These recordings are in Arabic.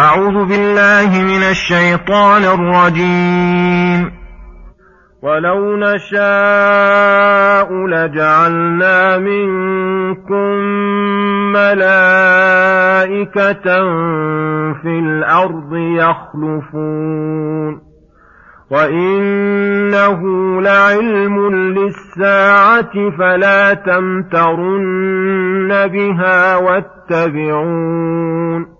أعوذ بالله من الشيطان الرجيم. ولو نشاء لجعلنا منكم ملائكة في الأرض يخلفون. وإنه لعلم للساعة فلا تمترن بها واتبعون.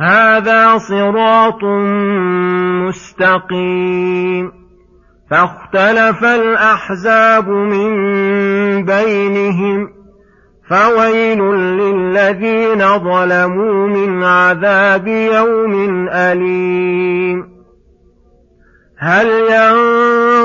هذا صراط مستقيم. فاختلف الأحزاب من بينهم فويل للذين ظلموا من عذاب يوم أليم. هل ينظرون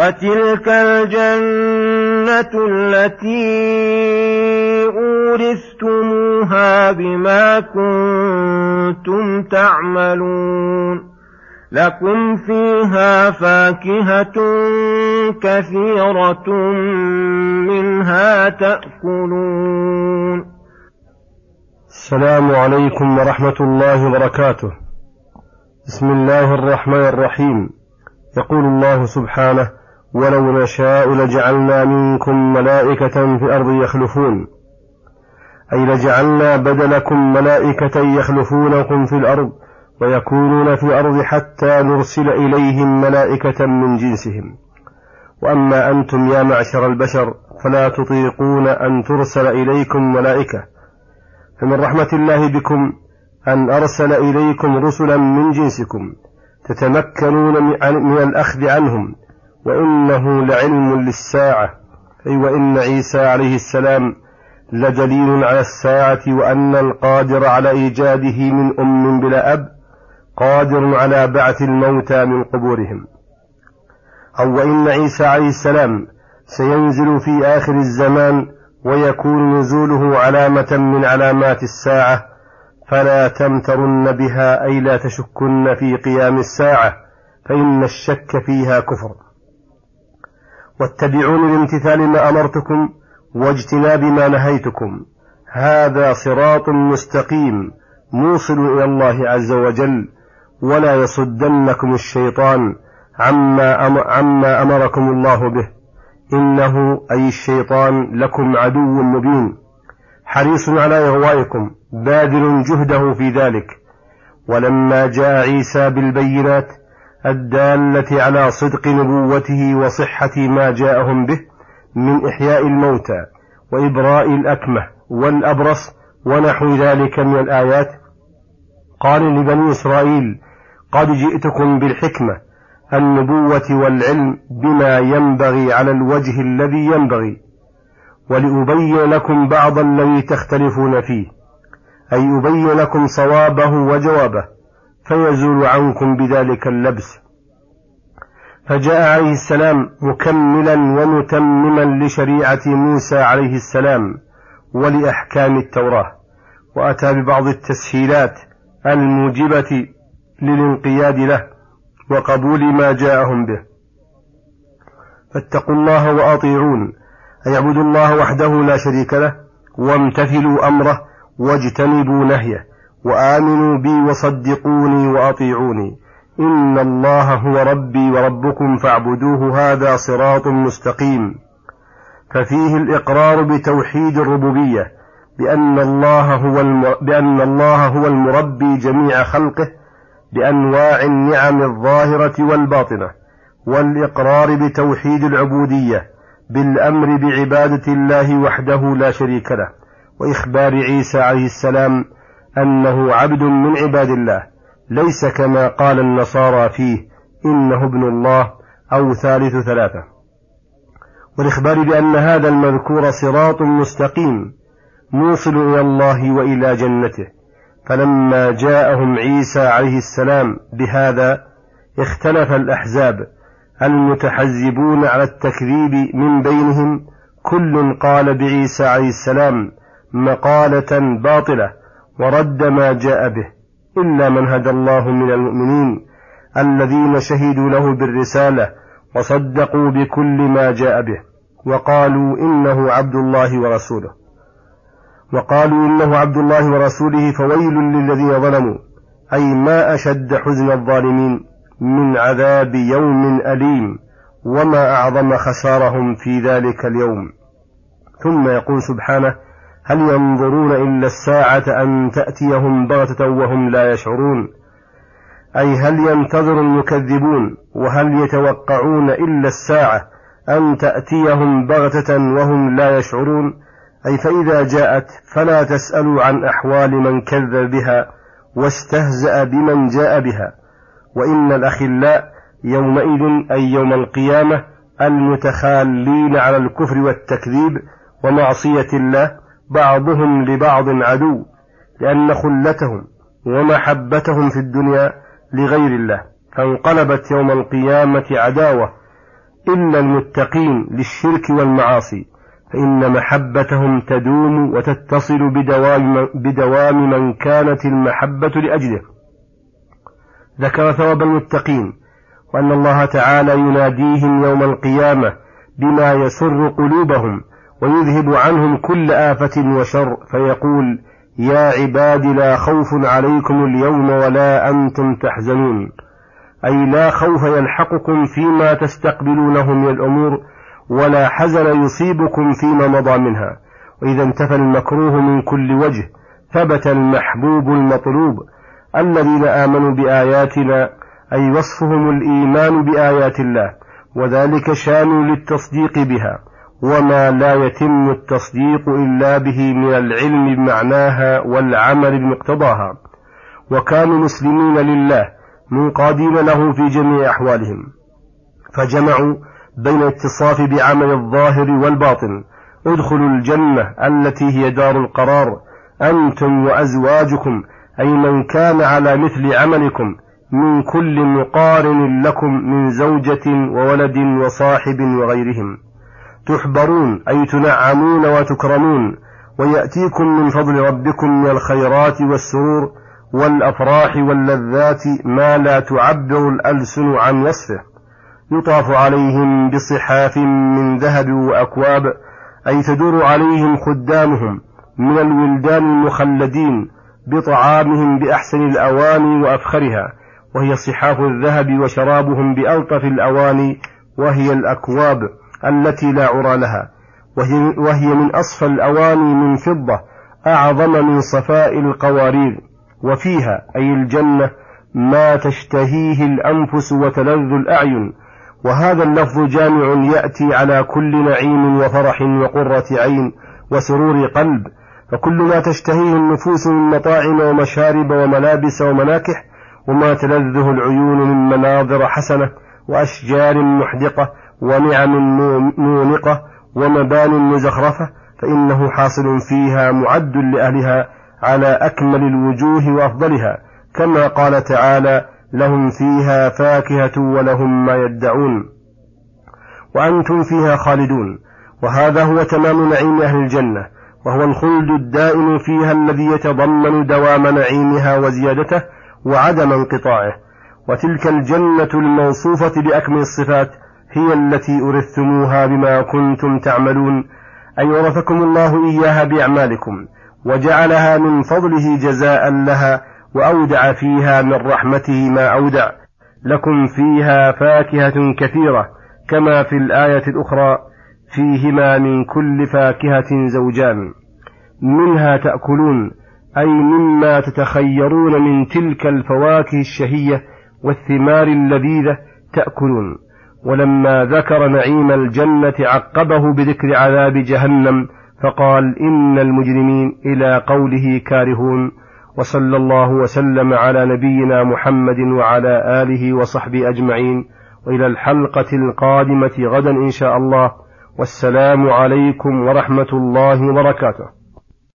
وتلك الجنة التي أورثتموها بما كنتم تعملون. لكم فيها فاكهة كثيرة منها تأكلون. السلام عليكم ورحمة الله وبركاته. بسم الله الرحمن الرحيم. يقول الله سبحانه ولو نشاء لجعلنا منكم ملائكة في الأرض يخلفون. أي لجعلنا بدلكم ملائكة يخلفونكم في الأرض ويكونون في الأرض حتى نرسل إليهم ملائكة من جنسهم. وأما أنتم يا معشر البشر فلا تطيقون أن ترسل إليكم ملائكة. فمن رحمة الله بكم أن أرسل إليكم رسلا من جنسكم تتمكنون من الأخذ عنهم وإنه لعلم للساعة أي وإن عيسى عليه السلام لدليل على الساعة وأن القادر على إيجاده من أم بلا أب قادر على بعث الموتى من قبورهم. أو وإن عيسى عليه السلام سينزل في آخر الزمان ويكون نزوله علامة من علامات الساعة فلا تمترن بها أي لا تشكن في قيام الساعة فإن الشك فيها كفر. واتبعون لامتثال ما أمرتكم واجتناب ما نهيتكم. هذا صراط مستقيم موصل إلى الله عز وجل ولا يصدنكم الشيطان عما, عما أمركم الله به. إنه أي الشيطان لكم عدو مبين. حريص على إغوائكم باذل جهده في ذلك. ولما جاء عيسى بالبينات الدالة على صدق نبوته وصحة ما جاءهم به من إحياء الموتى وإبراء الأكمة والأبرص ونحو ذلك من الآيات. قال لبني إسرائيل قد جئتكم بالحكمة النبوة والعلم بما ينبغي على الوجه الذي ينبغي ولأبين لكم بعض الذي تختلفون فيه أي أبين لكم صوابه وجوابه. فيزول عنكم بذلك اللبس. فجاء عليه السلام مكملا ومتمما لشريعة موسى عليه السلام ولأحكام التوراة وأتى ببعض التسهيلات الموجبة للانقياد له وقبول ما جاءهم به. فاتقوا الله وأطيعون أي اعبدوا الله وحده لا شريك له وامتثلوا أمره واجتنبوا نهيه. وآمنوا بي وصدقوني وأطيعوني إن الله هو ربي وربكم فاعبدوه هذا صراط مستقيم ففيه الإقرار بتوحيد الربوبية بأن الله هو. بأن الله هو المربي جميع خلقه بأنواع النعم الظاهرة والباطنة والإقرار بتوحيد العبودية بالأمر بعبادة الله وحده لا شريك له وإخبار عيسى عليه السلام أنه عبد من عباد الله. ليس كما قال النصارى فيه إنه ابن الله أو ثالث ثلاثة. والإخبار بأن هذا المذكور صراط مستقيم موصل إلى الله وإلى جنته. فلما جاءهم عيسى عليه السلام بهذا اختلف الأحزاب. المتحزبون على التكذيب من بينهم كل قال بعيسى عليه السلام مقالة باطلة. ورد ما جاء به. إلا من هدى الله من المؤمنين الذين شهدوا له بالرسالة وصدقوا بكل ما جاء به وقالوا إنه عبد الله ورسوله. وقالوا إنه عبد الله ورسوله فويل للذين ظلموا. أي ما أشد حزن الظالمين من عذاب يوم أليم وما أعظم خسارهم في ذلك اليوم. ثم يقول سبحانه هل ينظرون إلا الساعة أن تأتيهم بغتة وهم لا يشعرون؟ أي هل ينتظر المكذبون؟ وهل يتوقعون إلا الساعة أن تأتيهم بغتة وهم لا يشعرون؟ أي فإذا جاءت فلا تسألوا عن أحوال من كذب بها واستهزأ بمن جاء بها. وإن الأخلاء يومئذ أي يوم القيامة المتخالين على الكفر والتكذيب ومعصية الله بعضهم لبعض عدو لأن خلتهم ومحبتهم في الدنيا لغير الله. فانقلبت يوم القيامة عداوة. إلا المتقين للشرك والمعاصي فإن محبتهم تدوم وتتصل بدوام, بدوام من كانت المحبة لأجله. ذكر ثواب المتقين وأن الله تعالى يناديهم يوم القيامة بما يسر قلوبهم ويذهب عنهم كل آفة وشر فيقول يا عباد لا خوف عليكم اليوم ولا أنتم تحزنون. أي لا خوف يلحقكم فيما تستقبلونه من الأمور ولا حزن يصيبكم فيما مضى منها. وإذا انتفى المكروه من كل وجه ثبت المحبوب المطلوب. الذين آمنوا بآياتنا أي وصفهم الإيمان بآيات الله وذلك شان للتصديق بها. وما لا يتم التصديق إلا به من العلم بمعناها والعمل بمقتضاها وكانوا مسلمين لله منقادين له في جميع أحوالهم فجمعوا بين الاتصاف بعمل الظاهر والباطن ادخلوا الجنة التي هي دار القرار أنتم وأزواجكم أي من كان على مثل عملكم من كل مقارن لكم من زوجة وولد وصاحب وغيرهم تحبرون أي تنعمون وتكرمون ويأتيكم من فضل ربكم من الخيرات والسرور والأفراح واللذات ما لا تعبر الألسن عن وصفه. يطاف عليهم بصحاف من ذهب وأكواب أي تدور عليهم خدامهم من الولدان المخلدين بطعامهم بأحسن الأواني وأفخرها وهي صحاف الذهب وشرابهم بألطف الأواني وهي الأكواب. التي لا عرى لها وهي, وهي من أصفى الأواني من فضة أعظم من صفاء القوارير وفيها أي الجنة ما تشتهيه الأنفس وتلذ الأعين. وهذا اللفظ جامع يأتي على كل نعيم وفرح وقرة عين وسرور قلب فكل ما تشتهيه النفوس من مطاعم ومشارب وملابس ومناكح وما تلذه العيون من مناظر حسنة وأشجار محدقة ونعم مونقة ومبان مزخرفة فإنه حاصل فيها معد لأهلها على أكمل الوجوه وأفضلها. كما قال تعالى لهم فيها فاكهة ولهم ما يدعون وأنتم فيها خالدون. وهذا هو تمام نعيم أهل الجنة وهو الخلد الدائم فيها الذي يتضمن دوام نعيمها وزيادته وعدم انقطاعه. وتلك الجنة الموصوفة بأكمل الصفات هي التي أرثتموها بما كنتم تعملون أي ورثكم الله إياها بأعمالكم وجعلها من فضله جزاء لها وأودع فيها من رحمته ما أودع. لكم فيها فاكهة كثيرة كما في الآية الأخرى فيهما من كل فاكهة زوجان. منها تأكلون أي مما تتخيرون من تلك الفواكه الشهية والثمار اللذيذة تأكلون. ولما ذكر نعيم الجنة عقبه بذكر عذاب جهنم فقال إن المجرمين إلى قوله كارهون وصلى الله وسلم على نبينا محمد وعلى آله وصحبه أجمعين. وإلى الحلقة القادمة غدا إن شاء الله. والسلام عليكم ورحمة الله وبركاته.